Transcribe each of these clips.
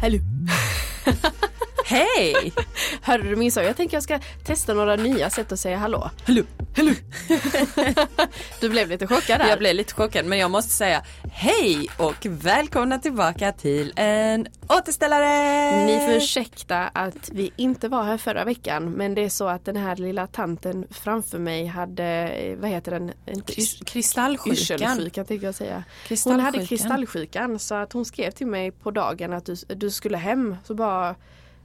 Hallå. Hej! Hörde du min sång? Jag tänker jag ska testa några nya sätt att säga hallå. Hallå, hallå. Du blev lite chockad där. Jag blev lite chockad men jag måste säga hej och välkomna tillbaka till en återställare! Ni får ursäkta att vi inte var här förra veckan men det är så att den här lilla tanten framför mig hade, eh, vad heter den? En Krist- Kristallsjukan. Yrselsjukan tänkte jag säga. Hon hade kristallsjukan så att hon skrev till mig på dagen att du, du skulle hem. Så bara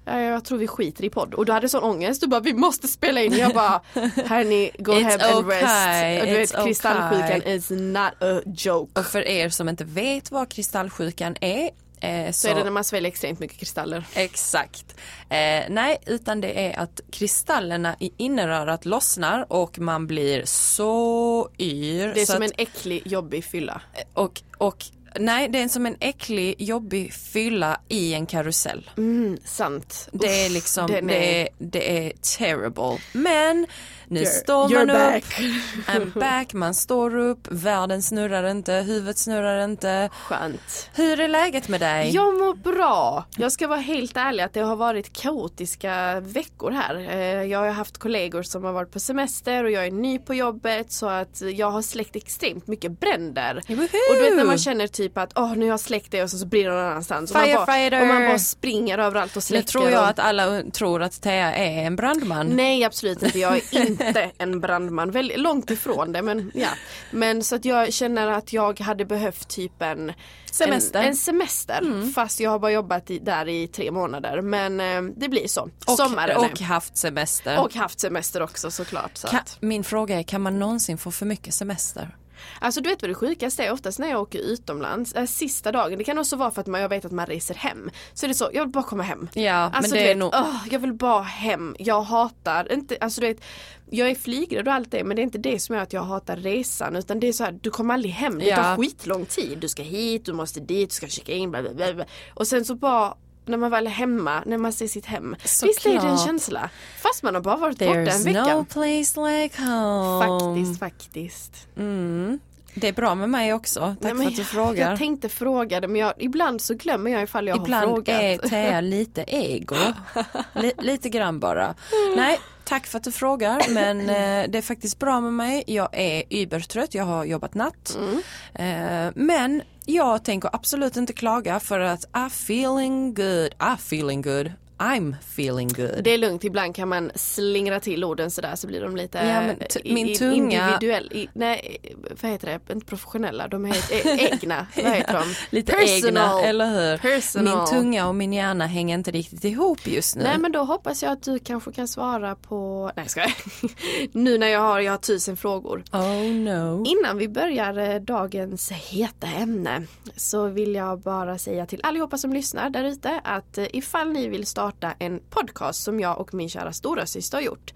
jag tror vi skiter i podd. Och du hade sån ångest. Du bara, vi måste spela in. Jag bara, hörni, go It's and okay, rest. Och Du vet, it's kristallsjukan okay. is not a joke. Och för er som inte vet vad kristallsjukan är eh, så, Så är det när man sväljer extremt mycket kristaller. Exakt. Eh, nej, utan det är att kristallerna i innerörat lossnar och man blir så yr. Det är så som att, en äcklig, jobbig fylla. och, och nej, det är som en äcklig, jobbig fylla i en karusell. Mm, sant. Det är liksom, den det, är, det är terrible. Men nu You're- står man upp, back. I'm back, man står upp, världen snurrar inte, huvudet snurrar inte. Skönt. Hur är läget med dig? Jag mår bra. Jag ska vara helt ärlig att det har varit kaotiska veckor här. Eh, Jag har haft kollegor som har varit på semester och jag är ny på jobbet så att jag har släckt extremt mycket bränder. Woho! Och du vet när man känner typ att åh nu har jag släckt det och så, så brinner det någon annanstans. Och man, bara, och man bara springer överallt och Nu släcker. tror jag och... att alla tror att Thea är en brandman. Nej absolut inte, jag är inte en brandman. Väldigt långt ifrån det men ja. Men så att jag känner att jag hade behövt typ en Semester. En, en semester fast jag har bara jobbat i, där i tre månader men eh, det blir så. och, Sommaren och haft semester. och haft semester också såklart. Så Ka- att. min fråga är, kan man någonsin få för mycket semester? Alltså du vet vad det sjukaste är oftast när jag åker utomlands, äh, sista dagen, det kan också vara för att man, jag vet att man reser hem. Så är det så, jag vill bara komma hem. Ja, Alltså men det är vet, nog... åh, jag vill bara hem. Jag hatar, inte, alltså du vet, jag är flygrädd och allt det men det är inte det som gör att jag hatar resan utan det är så här, du kommer aldrig hem. Det Ja. tar skitlång tid. Du ska hit, du måste dit, du ska checka in, bla, bla, bla. Och sen så bara när man väl är hemma, när man ser sitt hem. Visst är det en känsla? Fast man har bara varit borta en There's vecka. no place like home. Faktiskt, faktiskt. Mm. Det är bra med mig också. Tack Nej, för att du jag- frågar. Jag tänkte fråga det men jag, ibland så glömmer jag ifall jag har Ibland frågat. är Thea lite ego. Li- lite grann bara. Nej, tack för att du frågar men eh, det är faktiskt bra med mig. Jag är übertrött, jag har jobbat natt. Mm. Eh, men jag tänker absolut inte klaga för att I'm feeling good, I'm feeling good, I'm feeling good. Det är lugnt, ibland kan man slingra till orden sådär så blir de lite Ja, t- min i- tunga- individuell, i, nej vad heter det, inte professionella, de är e- egna, vad heter de? Lite Personal. egna, eller hur? Personal. Min tunga och min hjärna hänger inte riktigt ihop just nu. Nej men då hoppas jag att du kanske kan svara på, nej ska jag Nu när jag har, jag har tusen frågor. Oh no. Innan vi börjar eh, dagens heta ämne så vill jag bara säga till allihopa som lyssnar där ute att eh, ifall ni vill starta en podcast som jag och min kära stora syster har gjort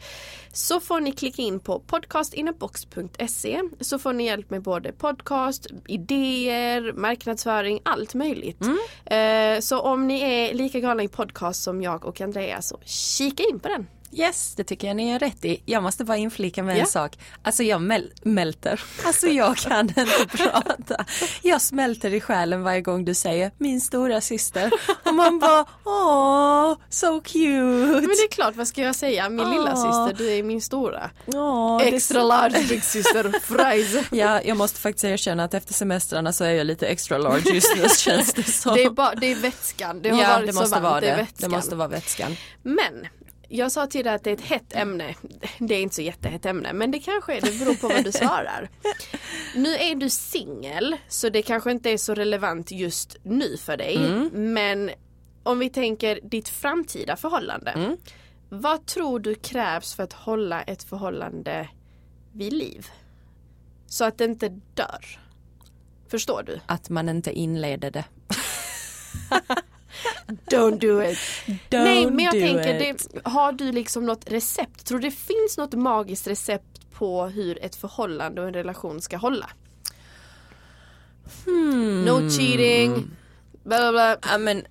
så får ni klicka in på podcastinnerbox.se så får ni hjälp med både podcast, idéer, marknadsföring, allt möjligt. Eh, Så om ni är lika galna i podcast som jag och Andrea så kika in på den. Yes, det tycker jag ni är rätt i. Jag måste bara inflika med Ja. en sak. Alltså jag mäl- mälter. Alltså jag kan inte prata. Jag smälter i själen varje gång du säger min stora syster. Och man bara åh, so cute. Men det är klart, vad ska jag säga? Min lilla Åh. syster, du är min stora. Åh, är Extra large big sister fries. Ja, jag måste faktiskt erkänna att efter semestrarna så är jag lite extra large just nu känns det som. Det är, bara, det är vätskan, det har ja, varit det så måste varmt, vara det är det. vätskan. Det måste vara vätskan. Men jag sa till dig att det är ett hett ämne. Det är inte så jättehett ämne men det kanske är, det beror på vad du svarar. Nu är du singel så det kanske inte är så relevant just nu för dig. Mm. Men om vi tänker ditt framtida förhållande. Mm. Vad tror du krävs för att hålla ett förhållande vid liv? Så att det inte dör. Förstår du? Att man inte inleder det. Don't do it. Don't Nej men jag tänker, det, har du liksom något recept? Tror du det finns något magiskt recept på hur ett förhållande och en relation ska hålla? Hmm. No cheating, bla bla bla. Ja, men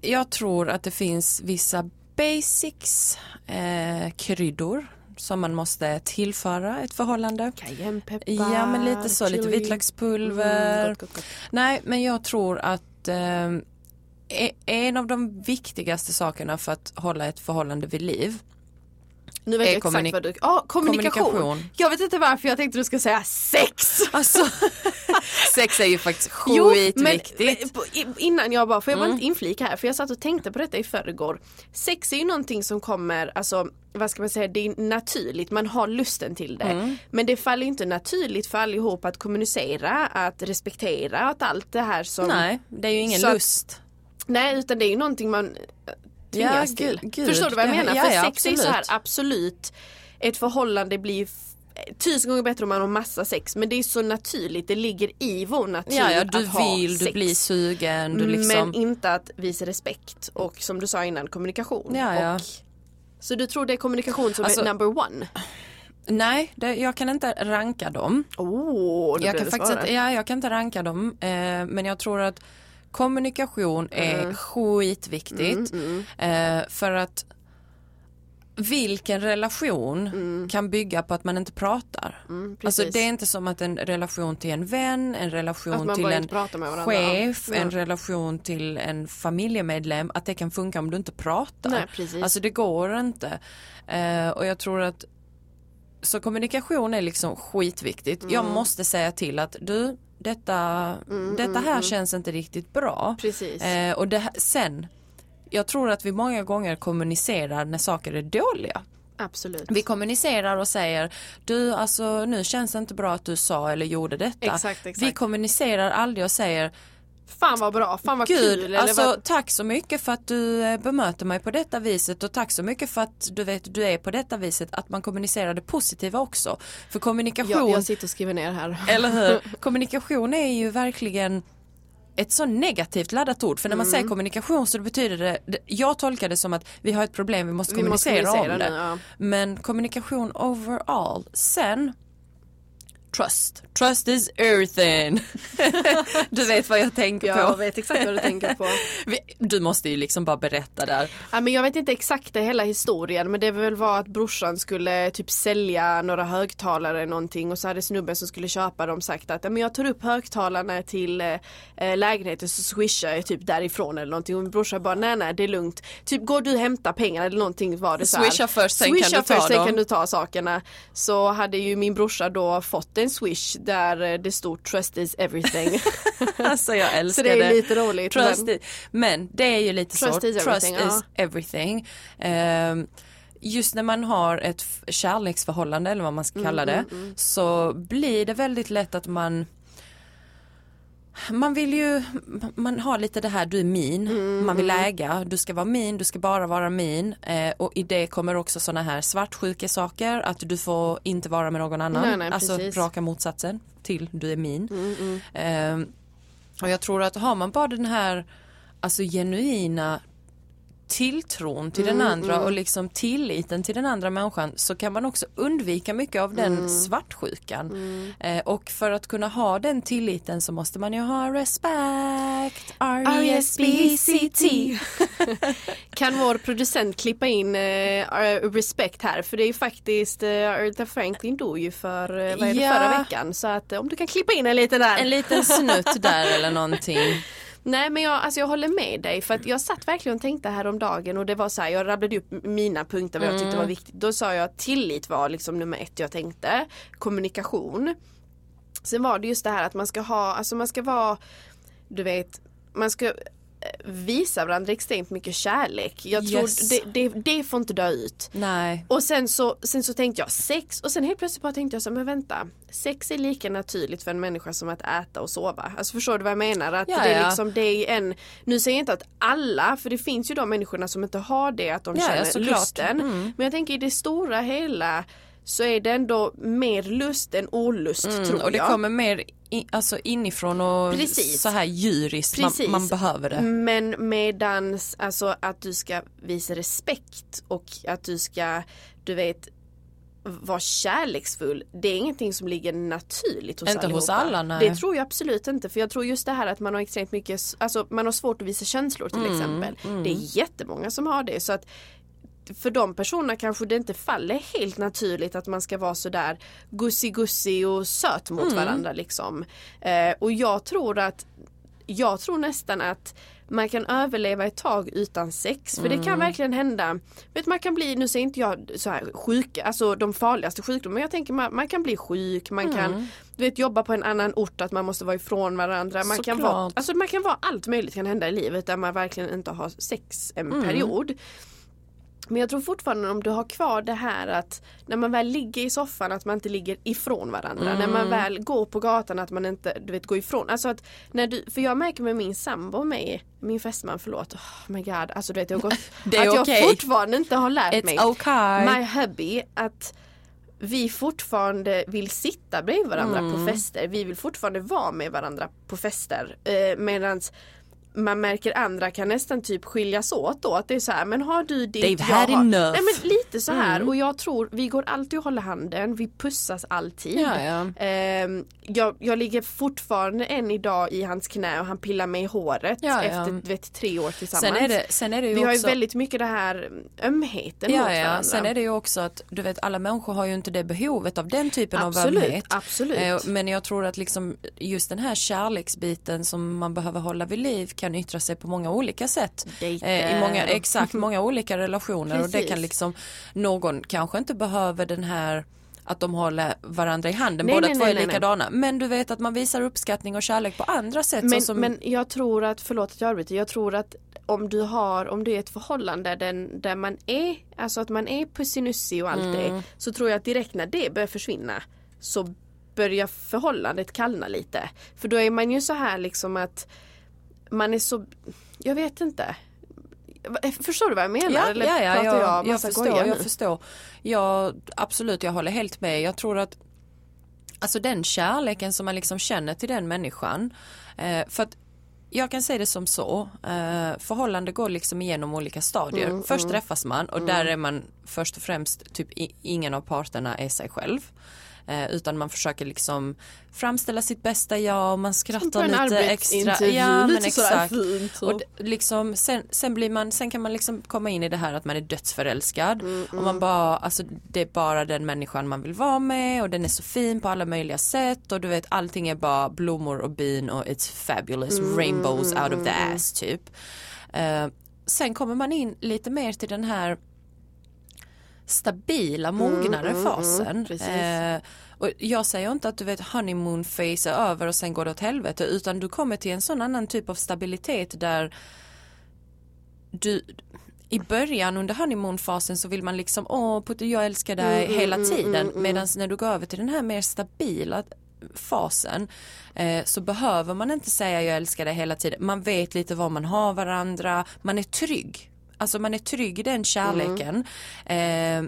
jag tror att det finns vissa basics, eh, kryddor som man måste tillföra ett förhållande. Cayennepeppar, Ja men lite så, lite chili. vitlökspulver. Mm, gott, gott, gott. Nej men jag tror att eh, en av de viktigaste sakerna för att hålla ett förhållande vid liv Nu vet Är jag exakt kommunik- vad du... Ja, kommunikation. kommunikation. Jag vet inte varför jag tänkte du ska säga sex. Alltså, sex är ju faktiskt skitviktigt. innan jag bara, får jag bara Mm. inte inflika här för jag satt och tänkte på detta i förrgår. Sex är ju någonting som kommer, alltså vad ska man säga, det är naturligt, man har lusten till det. Mm. Men det faller inte naturligt för allihop att kommunicera, att respektera, att allt det här som Nej, det är ju ingen Så lust. Nej utan det är ju någonting man eh, tvingas Ja, till. gud. Förstår du vad jag Ja, menar? ja, För ja, sex är ju så här absolut. absolut Ett förhållande blir f- tusen gånger bättre om man har massa sex men det är så naturligt, det ligger i vår natur Ja, ja, du att ha vill, du sex. blir sugen, du liksom. Men inte att visa respekt och som du sa innan kommunikation. Ja, ja. Och, så du tror det är kommunikation som Alltså- är number one? Nej, det, jag kan inte ranka dem. Oh, Jag kan, faktiskt inte, ja, jag kan inte ranka dem, eh, men jag tror att kommunikation är Mm. skitviktigt. Eh, för att vilken relation kan bygga på att man inte pratar. Mm, Alltså det är inte som att en relation till en vän, en relation till en chef, Ja. en relation till en familjemedlem, att det kan funka om du inte pratar. Nej, precis. Alltså det går inte. Eh, och jag tror att så kommunikation är liksom skitviktigt. Jag Mm. måste säga till att du, detta, detta här känns inte riktigt bra. Mm, Precis. Eh, och det, sen, jag tror att vi många gånger kommunicerar när saker är dåliga. Absolut. Vi kommunicerar och säger du alltså nu känns det inte bra att du sa eller gjorde detta. Exakt, exakt. Vi kommunicerar aldrig och säger Fan vad bra, fan vad kul. Eller alltså vad... tack så mycket för att du eh, bemöter mig på detta viset och tack så mycket för att du vet du är på detta viset att man kommunicerar det positiva också. För kommunikation, jag, jag sitter och skriver ner här. eller hur? Kommunikation är ju verkligen ett så negativt laddat ord för när man Mm. säger kommunikation så betyder det, jag tolkar det som att vi har ett problem, vi måste Vi måste kommunicera kommunicera om det. nu, ja. Men kommunikation overall, sen Trust. Trust is everything. du vet vad jag tänker Jag på. vet exakt vad du tänker på. Du måste ju liksom bara berätta där. Ja, men jag vet inte exakt hela historien men det väl var att brorsan skulle typ sälja några högtalare eller någonting och så hade snubben som skulle köpa dem sagt att "Ja, men jag tar upp högtalarna till eh, eh, lägenheten så swishar jag typ därifrån eller någonting och min brorsa bara nej nej det är lugnt. Typ går du hämta pengarna eller någonting var det så här. Swisha först, sen kan Swisha du ta först, sen dem. kan du ta sakerna. Så hade ju min brorsa då fått en swish där eh, det stod trust is everything. Alltså jag älskar så det är lite roligt. Trust men- i, men det är ju lite Trust så, is everything, trust is everything. Ehm, just när man har ett kärleksförhållande eller vad man ska Mm, kalla det så blir det väldigt lätt att man man vill ju, man har lite det här du är min, Mm, man vill äga, du ska vara min, du ska bara vara min. Eh, och i det kommer också sådana här svartsjuka saker att du får inte vara med någon annan, Nej, nej, alltså precis. Mm, raka motsatsen till du är min. Eh, och jag tror att har man bara den här alltså genuina tilltron till Mm, den andra och liksom tilliten till den andra människan så kan man också undvika mycket av den Mm. svartsjukan. Eh, och för att kunna ha den tilliten så måste man ju ha respect. R-E-S-B-C-T. Kan vår producent klippa in eh, respekt här för det är ju faktiskt uh, Aretha Franklin dog ju för eh, vad är det, Ja. förra veckan så att eh, om du kan klippa in en liten där. En liten snutt där eller någonting. Nej men jag, alltså jag håller med dig för att jag satt verkligen och tänkte häromdagen och det var så här, jag rabblade upp mina punkter vad jag tyckte Mm. var viktigt. Då sa jag att tillit var liksom nummer ett jag tänkte. Kommunikation. Sen var det just det här att man ska ha, alltså man ska vara, du vet, man ska eh, visa varandra extremt mycket kärlek. Jag tror Yes. det, det, det får inte dö ut. Nej. Och sen så, sen så tänkte jag sex och sen helt plötsligt bara tänkte jag så men vänta. Sex är lika naturligt för en människa som att äta och sova. Alltså förstår du vad jag menar? Att det är liksom det är en, nu säger jag inte att alla, för det finns ju de människorna som inte har det, att de Ja, ja, känner såklart. lusten. Mm. Men jag tänker i det stora hela så är det ändå mer lust än olust tror Mm, och det jag. kommer mer i, alltså inifrån och Precis. så här djuriskt. Man, man behöver det. Men medans alltså att du ska visa respekt och att du ska, du vet, vara kärleksfull. Det är ingenting som ligger naturligt hos Inte hos allihopa. alla, nej. Det tror jag absolut inte. För jag tror just det här att man har extremt mycket, alltså man har svårt att visa känslor till Mm, exempel. Det är jättemånga som har det. Så att för de personerna kanske det inte faller helt naturligt att man ska vara sådär gussi-gussi och söt Mm. mot varandra liksom. Eh, och jag tror att jag tror nästan att man kan överleva ett tag utan sex. För det kan Mm. verkligen hända. Vet, man kan bli, nu säger inte jag så här sjuk, alltså de farligaste sjukdomarna. Men jag tänker man, man kan bli sjuk, man Mm. kan du vet, jobba på en annan ort, att man måste vara ifrån varandra. Man kan, vara, alltså man kan vara allt möjligt kan hända i livet där man verkligen inte har sex en Mm. period. Men jag tror fortfarande om du har kvar det här att när man väl ligger i soffan att man inte ligger ifrån varandra. När man väl går på gatan att man inte du vet, går ifrån. Alltså att när du, för jag märker med min sambo och mig, min fästman, förlåt. Oh my god, alltså du vet jag gått, Det är att jag fortfarande inte har lärt mig. It's okay. My hobby att vi fortfarande vill sitta bredvid varandra Mm. på fester. Vi vill fortfarande vara med varandra på fester. Eh, Medan man märker andra kan nästan typ skiljas åt då. Att det är så här, men har du ditt? They've jag had har... enough. Mm. Nej men lite så här och jag tror, vi går alltid och håller handen, vi pussas alltid. Ja, ja. Ehm, jag, jag ligger fortfarande än idag i hans knä och han pillar mig i håret Ja, ja. efter vet, tre år tillsammans. Sen är det, sen är det ju vi har ju också... väldigt mycket det här ömheten mot Ja, ja. varandra. Sen är det ju också att du vet alla människor har ju inte det behovet av den typen Absolut, av ömhet. absolut. Eh, Men jag tror att liksom just den här kärleksbiten som man behöver hålla vid liv kan yttra sig på många olika sätt. Eh, I många, exakt, många olika relationer och det kan liksom någon kanske inte behöver den här att de håller varandra i handen, Nej, båda nej, två är nej, likadana. Men du vet att man visar uppskattning och kärlek på andra sätt. Men, som, men jag tror att, förlåt att jag avbryter, jag tror att om du har, om det är ett förhållande där, där man är, alltså att man är pussinussi och allt Mm. det, så tror jag att direkt när det börjar försvinna så börjar förhållandet kallna lite. För då är man ju så här liksom att man är så, jag vet inte. Förstår du vad jag menar? Ja, Eller ja, ja pratar jag, jag, jag, förstår, jag förstår. Jag, absolut, jag håller helt med. Jag tror att Alltså den kärleken som man liksom känner till den människan. Eh, för att jag kan säga det som så, eh, förhållande går liksom igenom olika stadier. Mm, Först träffas man och där är man först och främst, typ ingen av parterna är sig själv. Eh, utan man försöker liksom framställa sitt bästa jag och man skrattar lite extra. Ja men lite exakt. fint. Och liksom, sen, sen, blir man, sen kan man liksom komma in i det här att man är dödsförälskad Mm, och man bara, alltså det är bara den människan man vill vara med och den är så fin på alla möjliga sätt och du vet allting är bara blommor och bin och it's fabulous Mm, rainbows out of the ass typ. Eh, sen kommer man in lite mer till den här stabila mognare mm, mm, fasen. precis. Eh, och jag säger inte att du vet honeymoon phase är över och sen går det åt helvete utan du kommer till en sån annan typ av stabilitet där du i början under honeymoon-fasen så vill man liksom åh Putte jag älskar dig Mm, hela mm, tiden mm, mm. medan när du går över till den här mer stabila fasen eh, så behöver man inte säga jag älskar dig hela tiden. Man vet lite var man har varandra, man är trygg. Alltså man är trygg i den kärleken. Eh,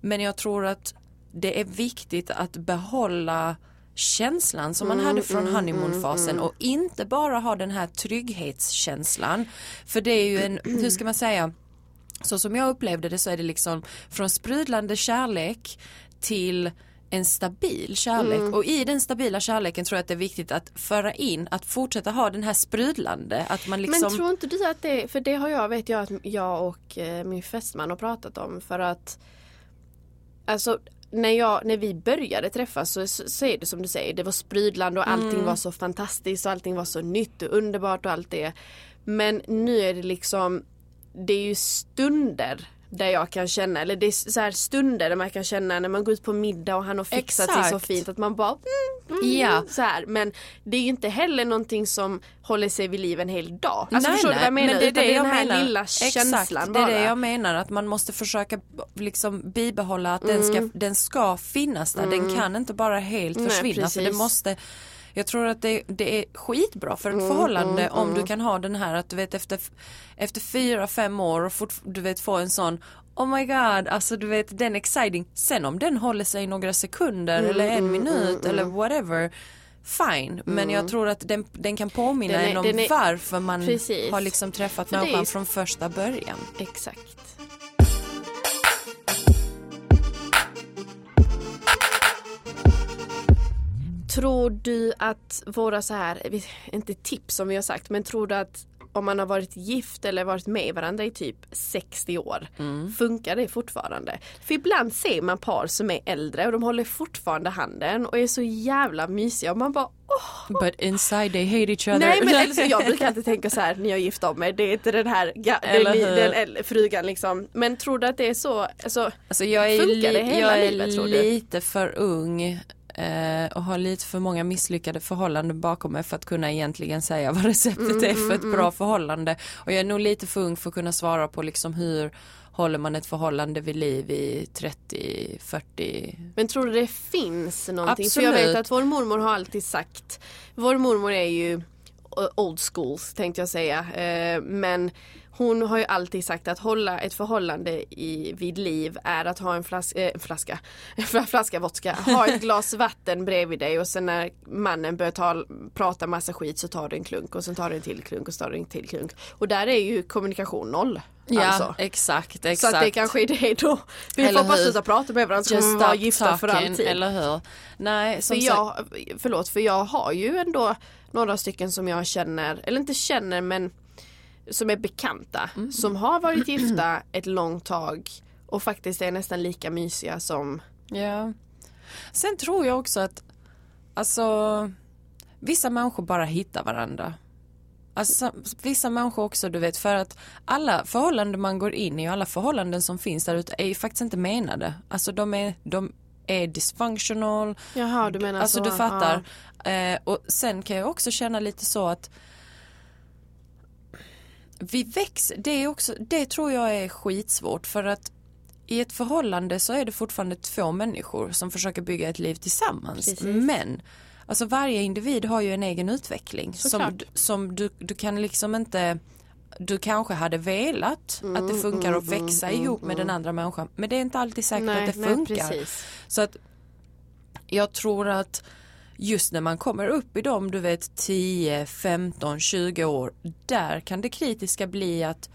men jag tror att det är viktigt att behålla känslan som man hade från honeymoon-fasen och inte bara ha den här trygghetskänslan. För det är ju en, hur ska man säga, så som jag upplevde det så är det liksom från sprudlande kärlek till en stabil kärlek och i den stabila kärleken tror jag att det är viktigt att föra in, att fortsätta ha den här sprudlande, att man liksom Men tror inte du att det, för det har jag, vet jag att jag och eh, min fästman har pratat om för att Alltså när, jag, när vi började träffas så, så, så är det som du säger, det var sprudlande och allting Mm. var så fantastiskt och allting var så nytt och underbart och allt det. Men nu är det liksom, det är ju stunder där jag kan känna, eller det är så här stunder där man kan känna när man går ut på middag och han har fixat sig så Exakt. fint att man bara mm, mm, Ja. så här. Men det är ju inte heller någonting som håller sig vid liv en hel dag. Alltså nej, förstår du nej, vad jag menar? men det är Utan det är jag den här menar. lilla Exakt, känslan det är bara. det jag menar att man måste försöka liksom bibehålla att den, ska, den ska finnas där, den kan inte bara helt Mm. Nej, försvinna för det måste jag tror att det, det är skitbra för ett Mm, förhållande om du kan ha den här att du vet efter, efter fyra, fem år och fort, du vet få en sån Oh my god, alltså du vet den exciting. Sen om den håller sig några sekunder Mm, eller en minut eller whatever Fine, men jag tror att den, den kan påminna Den är- en om är- varför man Precis. har liksom träffat är ju- från första början. Exakt. Tror du att våra så här, inte tips som vi har sagt, men tror du att om man har varit gift eller varit med varandra i typ 60 år. Mm. Funkar det fortfarande? För ibland ser man par som är äldre och de håller fortfarande handen och är så jävla mysiga och man bara åh. But inside they hate each other. Nej men alltså, jag brukar alltid tänka så här när jag gift om mig. Det är inte den här ga- den, den, äldre frugan liksom. Men tror du att det är så? Alltså, Alltså jag är, Funkar det hela jag är livet, du? lite för ung eh, och har lite för många misslyckade förhållanden bakom mig för att kunna egentligen säga vad receptet Mm, är för ett bra förhållande. Och jag är nog lite för ung för att kunna svara på liksom hur håller man ett förhållande vid liv i 30, 40 Men tror du det finns någonting? För jag vet Absolut. att vår mormor har alltid sagt Vår mormor är ju old school tänkte jag säga eh, Men hon har ju alltid sagt att hålla ett förhållande i, vid liv är att ha en flas, eh, flaska, en flaska vodka, ha ett glas vatten bredvid dig och sen när mannen börjar ta, prata massa skit så tar du en klunk och sen tar du en till klunk och så tar du en till klunk. Och där är ju kommunikation noll. Ja alltså. exakt, Så exakt. att det kanske är det då. Vi Eller får bara sluta prata med varandra så kommer vi vara gifta för talking, alltid. Eller hur? Nej, som För jag, förlåt, för jag har ju ändå några stycken som jag känner, eller inte känner men som är bekanta. Mm. Som har varit gifta ett långt tag och faktiskt är nästan lika mysiga som Ja. Sen tror jag också att alltså vissa människor bara hittar varandra. Alltså, vissa människor också du vet för att alla förhållanden man går in i och alla förhållanden som finns där ute är ju faktiskt inte menade. Alltså de är, de är dysfunctional. Jaha du menar Alltså så. du fattar. Eh, och sen kan jag också känna lite så att vi växer, det är också, det tror jag är skitsvårt för att i ett förhållande så är det fortfarande två människor som försöker bygga ett liv tillsammans. Precis. Men alltså varje individ har ju en egen utveckling som, Såklart. som du, du kan liksom inte du kanske hade velat att Mm, det funkar att växa ihop med den andra människan men det är inte alltid säkert Nej, att det nej, funkar. precis. Så att jag tror att just när man kommer upp i dem, du vet 10, 15, 20 år, där kan det kritiska bli att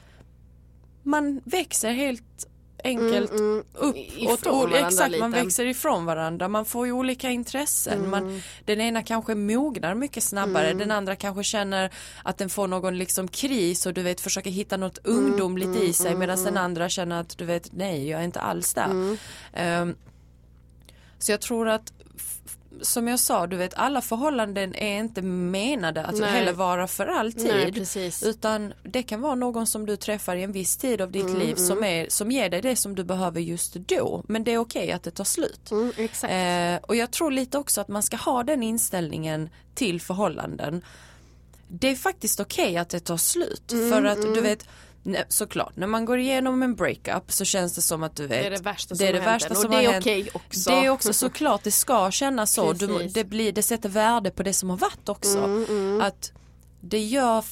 man växer helt enkelt Mm, upp Ifrån åt, exakt, man lite. växer ifrån varandra, man får ju olika intressen. Man, den ena kanske mognar mycket snabbare, Mm. den andra kanske känner att den får någon liksom kris och du vet försöker hitta något Mm, ungdomligt i sig medan den andra känner att du vet nej jag är inte alls där. Mm. Ehm, så jag tror att som jag sa, du vet alla förhållanden är inte menade att Nej. heller vara för alltid. Nej. Utan det kan vara någon som du träffar i en viss tid av ditt Mm, liv som, är, som ger dig det som du behöver just då. Men det är okej att det tar slut. Mm. Eh, och jag tror lite också att man ska ha den inställningen till förhållanden. Det är faktiskt okej att det tar slut. Mm, för att du vet, nej, såklart när man går igenom en breakup så känns det som att du vet det är det värsta det är som det har hänt värsta som och det är hänt. okej också. Det är också såklart, det ska kännas så. Du, det, blir, det sätter värde på det som har varit också. Mm, Att det gör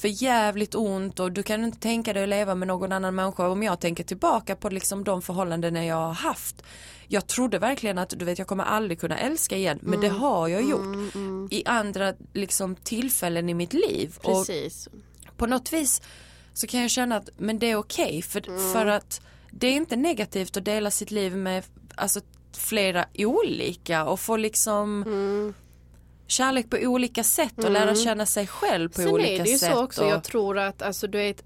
för jävligt ont och du kan inte tänka dig att leva med någon annan människa. Om jag tänker tillbaka på liksom de förhållanden jag har haft. Jag trodde verkligen att du vet jag kommer aldrig kunna älska igen men det Mm, har jag gjort i andra liksom tillfällen i mitt liv. Och Precis. på något vis så kan jag känna att men det är okej för, för att det är inte negativt att dela sitt liv med alltså, flera olika och få liksom kärlek på olika sätt och lära känna sig själv på Sen olika är det ju sätt. så också, och, jag tror att alltså du vet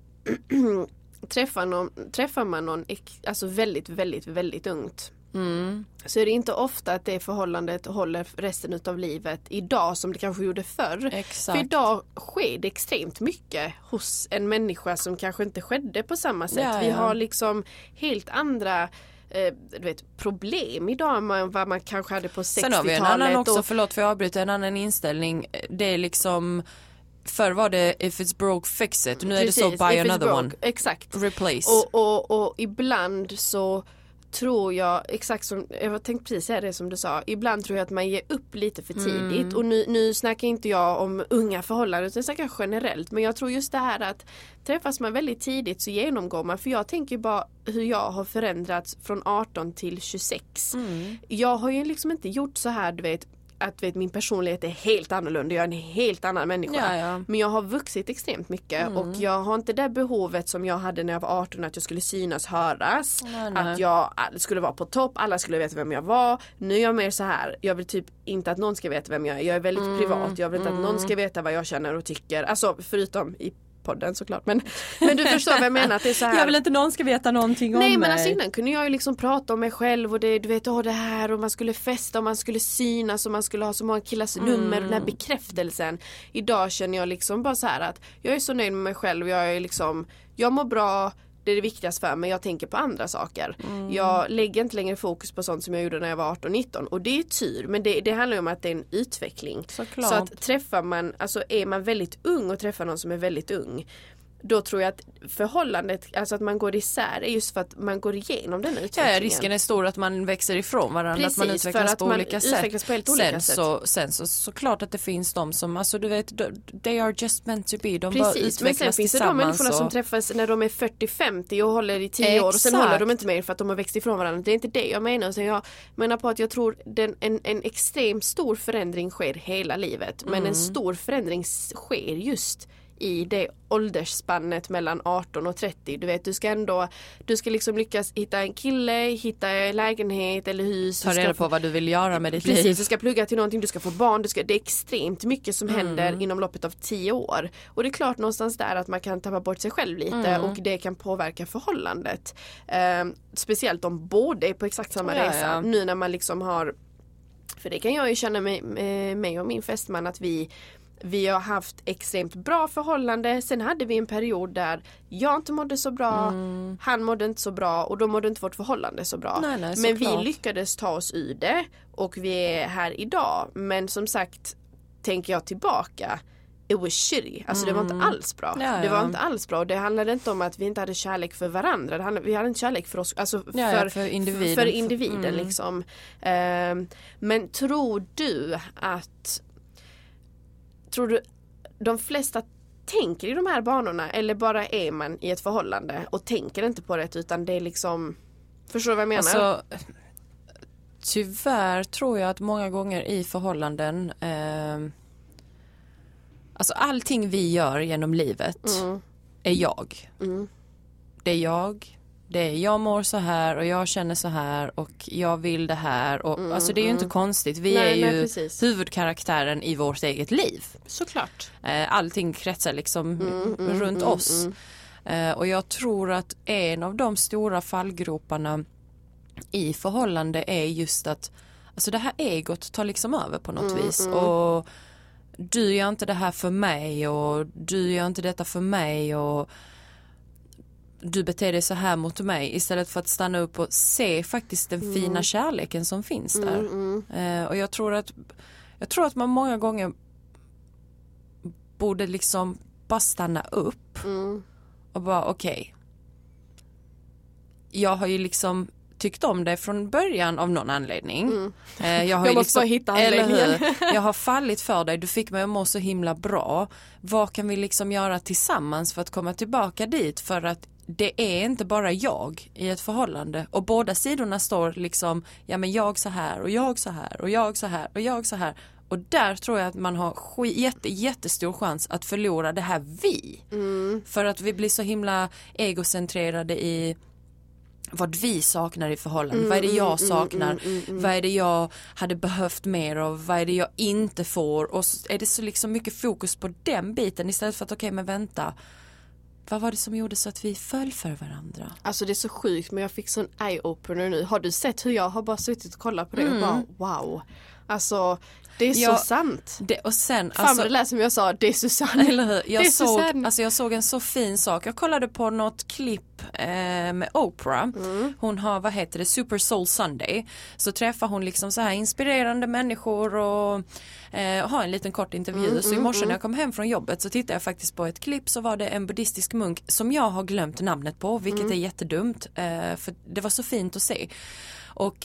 träffar, någon, träffar man någon alltså väldigt, väldigt, väldigt ungt mm, så är det inte ofta att det förhållandet håller resten utav livet idag som det kanske gjorde förr. Exakt. För idag sker det extremt mycket hos en människa som kanske inte skedde på samma sätt. Ja, Vi ja. har liksom helt andra eh, du vet, problem idag än vad man kanske hade på 60-talet. Sen har vi en annan också, och- förlåt för jag avbryter, en annan inställning. Det är liksom Förr var det if it's broke fix it, nu är det så Precis, buy another broke. one. Exakt. Replace. Och, och, och ibland så tror jag, exakt som, jag tänkte precis säga det som du sa, ibland tror jag att man ger upp lite för tidigt Mm. och nu, nu snackar inte jag om unga förhållanden utan jag snackar generellt men jag tror just det här att träffas man väldigt tidigt så genomgår man, för jag tänker bara hur jag har förändrats från 18 till 26. Mm. Jag har ju liksom inte gjort så här du vet att vet, min personlighet är helt annorlunda, jag är en helt annan människa. Ja, ja. Men jag har vuxit extremt mycket Mm. och jag har inte det behovet som jag hade när jag var 18 att jag skulle synas, höras. Nej, nej. Att jag skulle vara på topp, alla skulle veta vem jag var. Nu är jag mer så här, jag vill typ inte att någon ska veta vem jag är. Jag är väldigt Mm, privat, jag vill inte att någon ska veta vad jag känner och tycker. Alltså förutom i podden såklart. Men, men du förstår vad jag menar. Att det är så här... Jag vill inte någon ska veta någonting Nej, om men mig. alltså innan kunde jag ju liksom prata om mig själv och det, du vet, åh det här och man skulle festa och man skulle synas och man skulle ha så många killars Mm. nummer och den här bekräftelsen. Idag känner jag liksom bara så här att jag är så nöjd med mig själv, jag är liksom, jag mår bra, det är det viktigaste för mig, jag tänker på andra saker. Mm. Jag lägger inte längre fokus på sånt som jag gjorde när jag var 18-19 och det är tur men det, det handlar ju om att det är en utveckling. Såklart. Så att träffar man, alltså är man väldigt ung och träffar någon som är väldigt ung då tror jag att förhållandet, alltså att man går isär är just för att man går igenom den utvecklingen. ja, risken är stor att man växer ifrån varandra, att man Precis, utvecklas för att på man olika utvecklas sätt. på helt olika sen, sätt. Så, sen så såklart att det finns de som, alltså du vet, they are just meant to be. De bara Precis, men sen utvecklas finns det de tillsammans. människorna som och- träffas när de är 40-50 och håller i 10 år och sen håller de inte mer för att de har växt ifrån varandra. Det är inte det jag menar. Utan jag menar på att jag tror den, en, en extremt stor förändring sker hela livet. Men Mm. en stor förändring sker just i det åldersspannet mellan 18 och 30. Du vet, du ska ändå, du ska liksom lyckas hitta en kille, hitta en lägenhet eller hus. Ta reda på vad du vill göra med ditt Precis, liv. du ska plugga till någonting, du ska få barn, du ska, det är extremt mycket som Mm. händer inom loppet av tio år. Och det är klart någonstans där att man kan tappa bort sig själv lite Mm. och det kan påverka förhållandet. Ehm, speciellt om båda är på exakt samma Ja, resa. ja. Nu när man liksom har för det kan jag ju känna mig, eh, mig och min fästman att vi vi har haft extremt bra förhållande. Sen hade vi en period där jag inte mådde så bra. Han mådde inte så bra och då mådde inte vårt förhållande så bra. Mm. Nej, nej, Men vi lyckades ta oss ur det och vi är här idag. Men som sagt, tänker jag tillbaka It was shitty. Alltså det var inte alls bra. Mm. Ja, Det var ja. inte alls bra. Det handlade inte om att vi inte hade kärlek för varandra. Handlade, vi hade inte kärlek för oss, alltså Ja, ja, för, för individen. För individen Mm. liksom. Ehm, men tror du att Tror du de flesta tänker i de här banorna eller bara är man i ett förhållande och tänker inte på det utan det är liksom Förstår du vad jag menar? Alltså, tyvärr tror jag att många gånger i förhållanden eh, Alltså allting vi gör genom livet Mm. är jag. Mm. Det är jag. Det är jag mår så här och jag känner så här och jag vill det här. Och, alltså det är ju inte konstigt. Vi Mm, Nej, är nej, ju precis. huvudkaraktären i vårt eget liv. Såklart. Eh, allting kretsar liksom Mm, runt oss. Eh, och jag tror att en av de stora fallgroparna i förhållande är just att alltså det här egot tar liksom över på något Mm, vis. Och du gör inte det här för mig och du gör inte detta för mig och du beter dig så här mot mig istället för att stanna upp och se faktiskt den Mm. fina kärleken som finns där. Eh, och jag tror att jag tror att man många gånger borde liksom bara stanna upp Mm. och bara okej. Jag har ju liksom tyckt om det från början av någon anledning. Eh, jag har Jag måste liksom, bara hitta anledningen. Jag har fallit för dig, du fick mig att må så himla bra. Vad kan vi liksom göra tillsammans för att komma tillbaka dit? För att det är inte bara jag i ett förhållande. Och båda sidorna står liksom, ja men jag så här och jag så här och jag så här och jag så här. Och där tror jag att man har jätte, jättestor chans att förlora det här vi. För att vi blir så himla egocentrerade i vad vi saknar i förhållande, vad är det jag saknar, vad är det jag hade behövt mer av, vad är det jag inte får? Och är det så liksom mycket fokus på den biten istället för att okej men vänta, vad var det som gjorde så att vi föll för varandra? Alltså det är så sjukt men jag fick sån eye-opener nu. Har du sett hur jag har bara suttit och kollat på det och bara wow. Alltså det är Ja, så sant. Det, och sen, Fan alltså, det lät som jag sa, det är Susanne. Eller hur? Det Jag är såg, Susanne. alltså jag såg en så fin sak. Jag kollade på något klipp eh, med Oprah. Mm. Hon har, vad heter det, Super Soul Sunday. Så träffar hon liksom så här inspirerande människor och eh, har en liten kort intervju. Mm, så i morse när jag kom hem från jobbet så tittade jag faktiskt på ett klipp så var det en buddhistisk munk som jag har glömt namnet på, vilket Mm. är jättedumt. Eh, för det var så fint att se. Och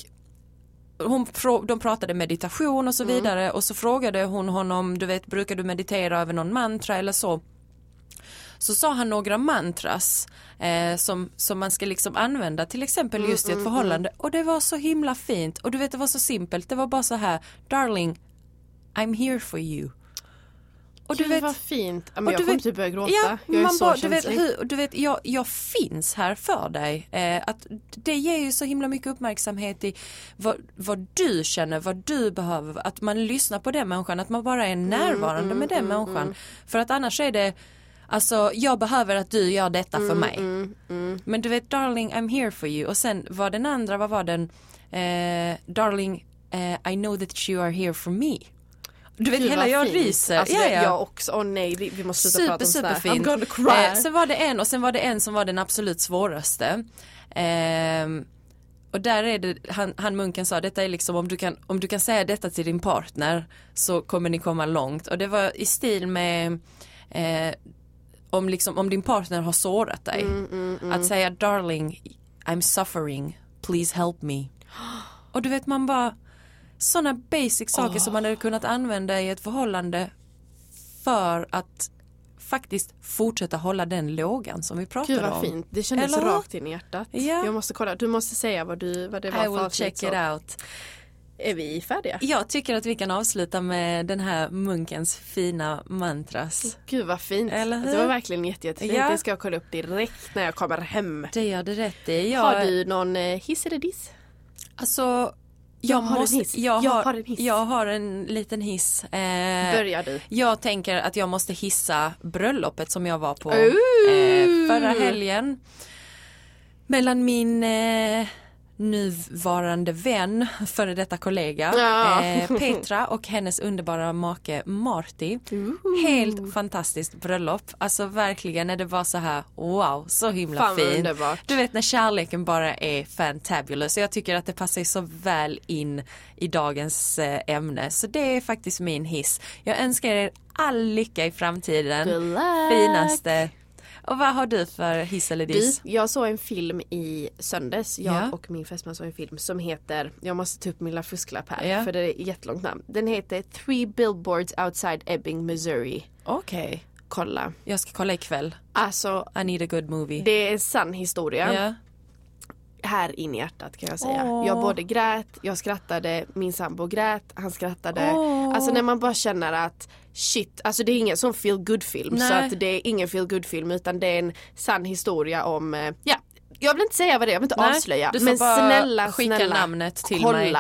hon, de pratade meditation och så Mm. vidare och så frågade hon honom, du vet brukar du meditera över någon mantra eller så? Så sa han några mantras eh, som, som man ska liksom använda till exempel Mm, just i ett förhållande och det var så himla fint och du vet det var så simpelt, det var bara så här darling I'm here for you. Och Gud vad fint. Men och jag du kommer vet- typ börja gråta. Ja, jag är man så bara, du vet, känslig. hur, du vet jag, jag finns här för dig. Eh, att det ger ju så himla mycket uppmärksamhet i vad, vad du känner, vad du behöver. Att man lyssnar på den människan, att man bara är Mm, närvarande med den människan. För att annars är det Alltså jag behöver att du gör detta för mig. Mm, Men du vet darling I'm here for you och sen var den andra, vad var den? Eh, darling eh, I know that you are here for me. Du vet Gud, hela jag fint. ryser. Alltså, ja. Jag också, åh nej vi, vi måste sluta prata Super, om sådär. superfint. I'm gonna cry. Eh, sen var det en och sen var det en som var den absolut svåraste. Ehm, och där är det, han, han munken sa, detta är liksom om du, kan, om du kan säga detta till din partner så kommer ni komma långt. Och det var i stil med eh, om, liksom, om din partner har sårat dig. Mm, Att säga darling, I'm suffering, please help me. Och du vet man bara sådana basic saker som man hade kunnat använda i ett förhållande för att faktiskt fortsätta hålla den lågan som vi pratade Gud vad om. fint, det kändes Eller rakt in i hjärtat. Ja. Jag måste kolla, du måste säga vad, du, vad det var I för will check så. it out. Är vi färdiga? Jag tycker att vi kan avsluta med den här munkens fina mantras. Gud vad fint. Eller hur? Det var verkligen jätte, jättefint. Ja. Det ska jag kolla upp direkt när jag kommer hem. Det gör det rätt i. Jag, Har du någon eh, hiss eller diss? Alltså, Jag har en måste, hiss. Jag, Jag har, har en hiss. Jag har en liten hiss. Eh, Börjar du. Jag tänker att jag måste hissa bröllopet som jag var på eh, förra helgen. Mellan min eh, nuvarande vän, före detta kollega, Ja. eh, Petra och hennes underbara make Marty. Helt fantastiskt bröllop. Alltså verkligen när det var så här wow, så himla Fan, fint. underbart. Du vet när kärleken bara är fantabulous. Så jag tycker att det passar så väl in i dagens eh, ämne. Så det är faktiskt min hiss. Jag önskar er all lycka i framtiden. Finaste. Och vad har du för hiss eller Du, diss? jag såg en film i söndags, jag Ja. och min fästman såg en film som heter, jag måste ta upp min lilla fusklapp här Ja. för det är ett jättelångt namn. Den heter Three Billboards Outside Ebbing, Missouri. Okej. Kolla. Jag ska kolla ikväll. Alltså I need a good movie. det är en sann historia. Ja. Här in i hjärtat kan jag säga. Åh. Jag både grät, jag skrattade, min sambo grät, han skrattade. Åh. Alltså när man bara känner att shit, alltså det är ingen sån feel good film så Nej. att det är ingen feel good film utan det är en sann historia om, eh, ja jag vill inte säga vad det är, jag vill inte Nej, avslöja. Men snälla, skicka snälla namnet till kolla. mig.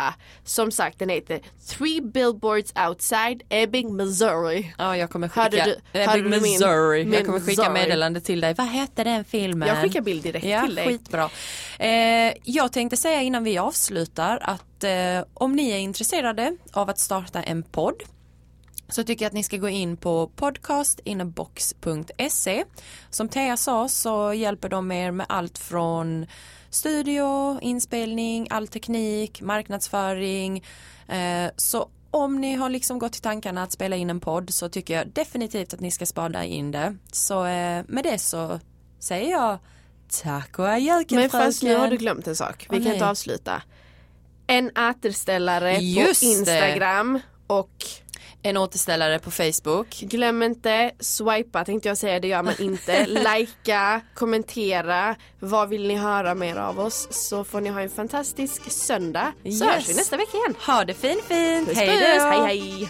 Som sagt den heter Three Billboards Outside Ebbing, Missouri. Ja, jag kommer Hörde skicka, du- hörde du min- Missouri. jag kommer skicka Missouri? meddelande till dig. Vad hette den filmen? Jag skickar bild direkt ja, till dig. Skitbra. Eh, jag tänkte säga innan vi avslutar att eh, om ni är intresserade av att starta en podd så tycker jag att ni ska gå in på podcastinbox.se. Som Thea sa så hjälper de er med allt från studio, inspelning, all teknik, marknadsföring. Eh, så om ni har liksom gått i tankarna att spela in en podd så tycker jag definitivt att ni ska spara in det. Så eh, med det så säger jag tack och adjö Men fast nu har du glömt en sak. Vi Åh, kan nej. inte avsluta. En återställare Just på det. Instagram och En återställare på Facebook. glöm inte swipa tänkte jag säga, det gör man inte. Lajka, kommentera. Vad vill ni höra mer av oss? Så får ni ha en fantastisk söndag. Så Yes. hörs vi nästa vecka igen. Ha det fin fint. Puss Hej puss, hej hej.